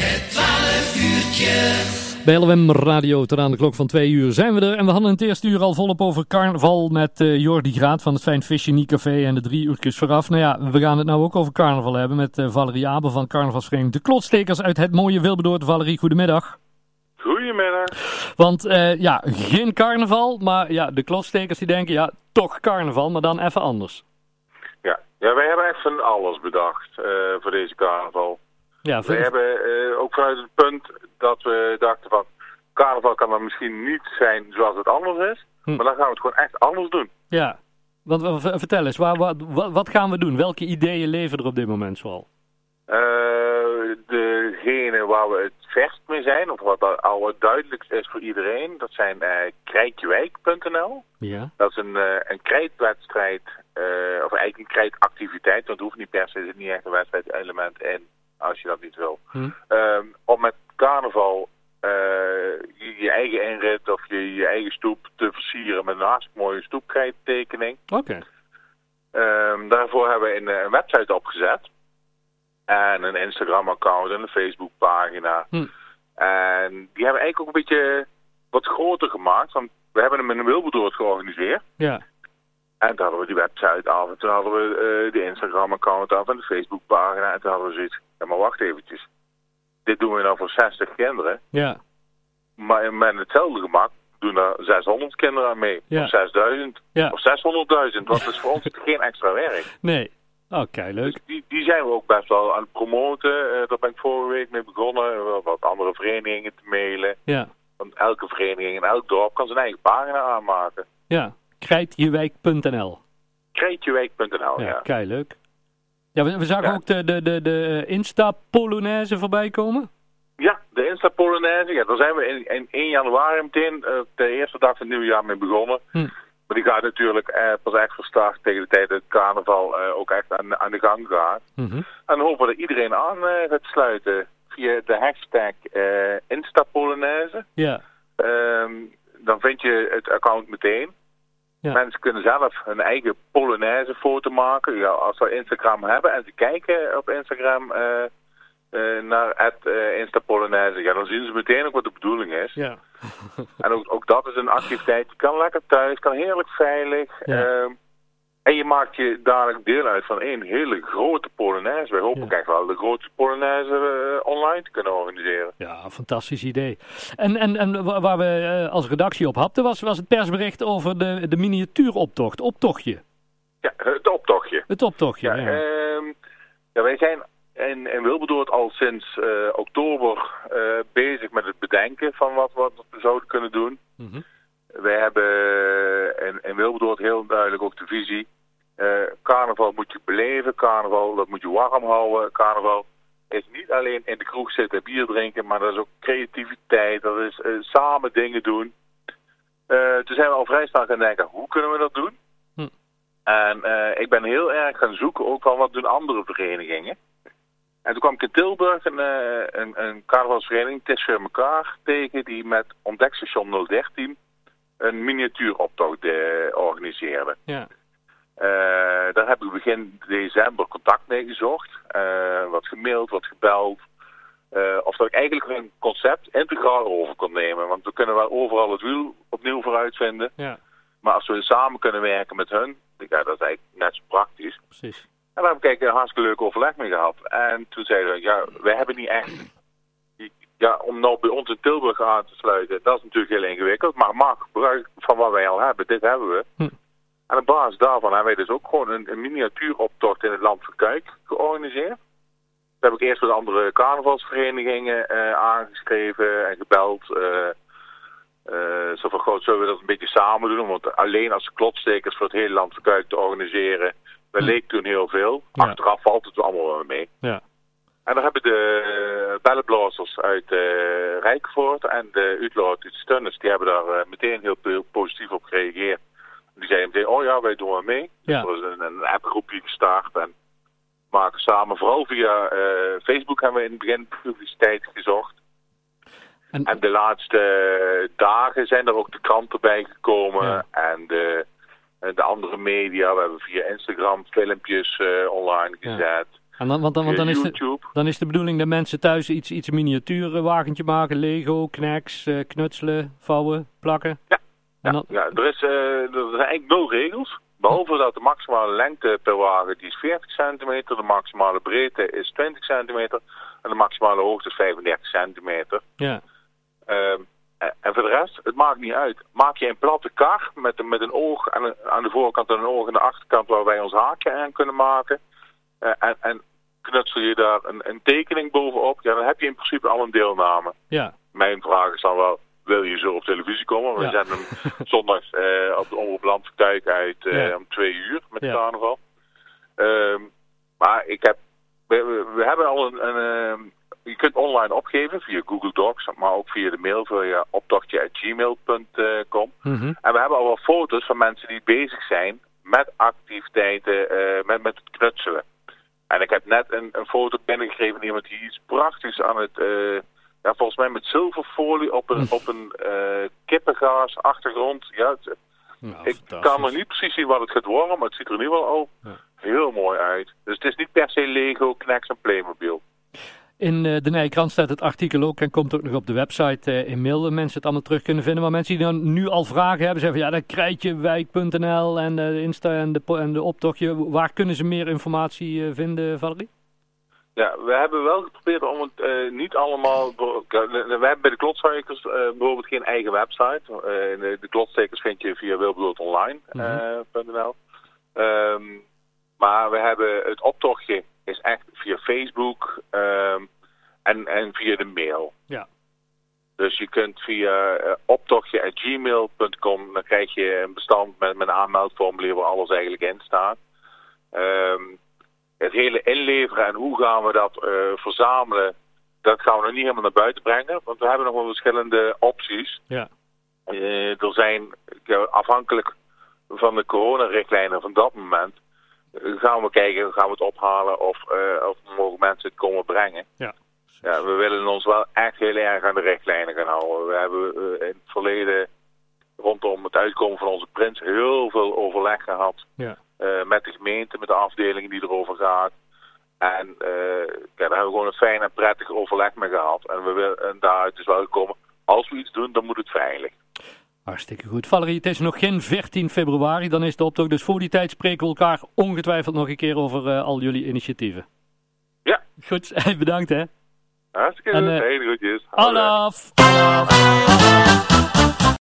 Het 12 uurtje. Bij LWM Radio tot aan de klok van twee uur zijn we er. En we hadden het eerste uur al volop over carnaval met uh, Jordi Graat van het Fijn Visje Café en de drie uurtjes vooraf. Nou ja, we gaan het nou ook over carnaval hebben met uh, Valerie Abel van carnavalsvereniging De Klotstekers uit het mooie Wilberdoord. Valerie, goedemiddag. Goedemiddag. Want uh, ja, geen carnaval, maar ja, de klotstekers die denken ja, toch carnaval, maar dan even anders. Ja, ja wij hebben echt van alles bedacht voor deze carnaval. Ja, we hebben ook vanuit het punt dat we dachten van... carnaval kan dan misschien niet zijn zoals het anders is. Hm. Maar dan gaan we het gewoon echt anders doen. Ja, want vertel eens, waar, wat, wat gaan we doen? Welke ideeën leven er op dit moment zoal? Uh, degene waar we het verst mee zijn, of wat al het duidelijkst is voor iedereen, dat zijn uh, krijtjewijk.nl. Ja. Dat is een, uh, een krijtwedstrijd, of eigenlijk een krijtactiviteit, want het hoeft niet per se, er zit niet echt een wedstrijdelement in als je dat niet wil. Hm. Um, om met carnaval uh, je, je, eigen inrit of je, je eigen stoep te versieren met een hartstikke mooie stoepkrijttekening. Oké. Okay. Um, daarvoor hebben we een, een, website opgezet. En een Instagram-account en een Facebook-pagina. Hm. En die hebben we eigenlijk ook een beetje wat groter gemaakt. Want we hebben hem in een Wilberdoord georganiseerd. Ja. En toen hadden we die website af. En toen hadden we uh, de Instagram-account af en de Facebook-pagina. En toen hadden we zoiets. Ja, maar wacht eventjes. Dit doen we nou voor 60 kinderen. Ja. Maar met hetzelfde gemak doen er 600 kinderen aan mee. Ja. Of 6000. Ja. Of 600.000. Want dat is voor ons geen extra werk. Nee. Oké, okay, leuk. Dus die, die zijn we ook best wel aan het promoten. Uh, daar ben ik vorige week mee begonnen. Wat andere verenigingen te mailen. Ja. Want elke vereniging in elk dorp kan zijn eigen pagina aanmaken. Ja. Krijtjewijk.nl Krijtjewijk.nl, ja. ja. Kei leuk. Ja, we, we zagen ja. ook de, de, de, de Insta-Polonaise voorbij komen. Ja, de Insta-Polonaise. Ja, daar zijn we in, in 1 januari meteen, uh, de eerste dag van het nieuwe jaar mee begonnen. Hm. Maar die gaat natuurlijk eh, pas echt van start tegen de tijd dat het carnaval uh, ook echt aan, aan de gang gaat. Mm -hmm. En hopen dat iedereen aan gaat sluiten via de hashtag Insta-Polonaise. Ja. Um, dan vind je het account meteen. Ja. Mensen kunnen zelf hun eigen Polonaise foto maken. Ja, als ze Instagram hebben en ze kijken op Instagram uh, uh, naar het uh, Insta Polonaise, ja, dan zien ze meteen ook wat de bedoeling is. Ja. en ook, ook dat is een activiteit. Je kan lekker thuis, kan heerlijk veilig. Ja. En je maakt je dadelijk deel uit van één hele grote Polonaise. Wij hopen Ja. echt wel de grootste Polonaise eh, online te kunnen organiseren. Ja, fantastisch idee. En, en, en wa- waar we eh, als redactie op hapten was, was het persbericht over de, de miniatuuroptocht. Optochtje. Ja, het optochtje. Het optochtje, Ja, ja. ehm, ja, wij zijn in, in Wilberdoord al sinds eh, oktober bezig met het bedenken van wat, wat we zouden kunnen doen. Mhm. Wij hebben in, in Wilberdoord heel duidelijk ook de visie. Eh, carnaval moet je beleven, carnaval dat moet je warm houden. Carnaval is niet alleen in de kroeg zitten en bier drinken, maar dat is ook creativiteit, dat is eh, samen dingen doen. Eh, toen zijn we al vrij snel gaan denken, hoe kunnen we dat doen? Hm. En ik ben heel erg gaan zoeken ook van wat doen andere verenigingen. En toen kwam ik in Tilburg een, een, een carnavalsvereniging, Het is voor elkaar, tegen die met Ontdekstation 013 een miniatuuroptocht organiseerde. Ja. Eh, daar heb ik begin december contact mee gezocht. Eh, wat gemaild, wat gebeld. Eh, of dat ik eigenlijk een concept integraal over kon nemen. Want we kunnen wel overal het wiel opnieuw vooruit vinden. ja, Maar als we samen kunnen werken met hun, ja, dat is eigenlijk net zo praktisch. precies. En daar heb ik een hartstikke leuk overleg mee gehad. En toen zeiden we, ja, wij hebben niet echt... Ja, om nou bij ons in Tilburg aan te sluiten, dat is natuurlijk heel ingewikkeld. Maar maak gebruik van wat wij al hebben. Dit hebben we. Hm. En op basis daarvan hebben wij dus ook gewoon een, een miniatuuroptocht in het Land van Kuik georganiseerd. Daar heb ik eerst met andere carnavalsverenigingen eh, aangeschreven en gebeld. eh eh, zo van, goh, zullen we dat een beetje samen doen? Want alleen als klotstekers voor het hele Land van Kuik te organiseren, dat leek toen heel veel. Ja. Achteraf valt het allemaal wel mee. Ja. En dan hebben de bellenblazers uit Rijkvoort en de Utrecht uit Stunnes, die hebben daar meteen heel positief op gereageerd. Die meteen, oh ja, wij doen wel mee. Ja. Er is een, een appgroepje gestart en maken samen, vooral via eh, Facebook hebben we in het begin publiciteit gezocht. En, En de laatste dagen zijn er ook de kranten bij gekomen Ja. en de, de andere media. We hebben via Instagram filmpjes eh, online Ja. gezet. En dan, want dan, want dan, is de, dan is de bedoeling dat mensen thuis iets, iets een miniatuurwagentje maken. Lego, knacks, eh, knutselen, vouwen, plakken. Ja. En Ja, er, is, eh, er zijn eigenlijk nul regels. Behalve dat de maximale lengte per wagen die is 40 centimeter, de maximale breedte is 20 centimeter en de maximale hoogte is 35 centimeter. ja. Ehm, en voor de rest, het maakt niet uit. Maak je een platte kar met, een- met een oog aan de, aan de voorkant en een oog aan de achterkant waar wij ons haakje aan kunnen maken. eh, en, en knutsel je daar een, een tekening bovenop, ja, dan heb je in principe al een deelname. ja. Mijn vraag is dan wel, wil je zo op televisie komen? We Ja. zetten hem zondags eh, op de Omroep Land Kijk uit eh, Ja. om twee uur met Ja. carnaval. Ehm, maar ik heb, we, hebben al een, een ehm, je kunt online opgeven via Google Docs, maar ook via de mail via optochtje.gmail.com. Mhm. En we hebben al wel foto's van mensen die bezig zijn met activiteiten, eh, met, met het knutselen. En ik heb net een, een foto binnengegeven van iemand die iets prachtigs aan het, ja, volgens mij met zilverfolie op een, op een kippengaas achtergrond. Ja, het- Nou, ik kan nog niet precies zien wat het gaat worden, maar het ziet er ieder geval al Ja. heel mooi uit. Dus het is niet per se Lego, Knex en Playmobil. In eh, de Nijkrant staat het artikel ook en komt ook nog op de website eh, in mail. Mensen het allemaal terug kunnen vinden. Maar mensen die dan nu al vragen hebben, zeggen van ja, dat krijtjewijk.nl en de Insta en de, en de optochtje. Waar kunnen ze meer informatie vinden, Valerie? Ja, we hebben wel geprobeerd om het eh, niet allemaal... door- We hebben bij de klotstekers eh, bijvoorbeeld geen eigen website. Eh, de, de klotstekers vind je via wilbedoordonline.nl. Ehm, maar we hebben het optochtje is echt via Facebook ehm, en, en via de mail. Ja. Dus je kunt via uh, optochtje.gmail.com, dan krijg je een bestand met, met een aanmeldformulier waar alles eigenlijk in staat. Ehm, het hele inleveren en hoe gaan we dat eh, verzamelen, dat gaan we nog niet helemaal naar buiten brengen. Want we hebben nog wel verschillende opties. Ja. Eh, er zijn, ja, afhankelijk van de coronarichtlijnen van dat moment, eh, gaan we kijken, gaan we het ophalen of, eh, of mogen mensen het komen brengen. Ja. Ja, we willen ons wel echt heel erg aan de richtlijnen gaan houden. We hebben in het verleden rondom het uitkomen van onze prins heel veel overleg gehad Ja. Eh, met de gemeente, met de afdelingen die erover gaat. En eh, ja, daar hebben we gewoon een fijn en prettig overleg mee gehad. En, we wil, en daaruit is wel gekomen, als we iets doen, dan moet het veilig. Hartstikke goed. Valerie, het is nog geen 14 februari, dan is de optocht. Dus voor die tijd spreken we elkaar ongetwijfeld nog een keer over eh, al jullie initiatieven. Ja. Goed, bedankt hè. Hartstikke En, goed. Hele groetjes. Houdoe. Olaf!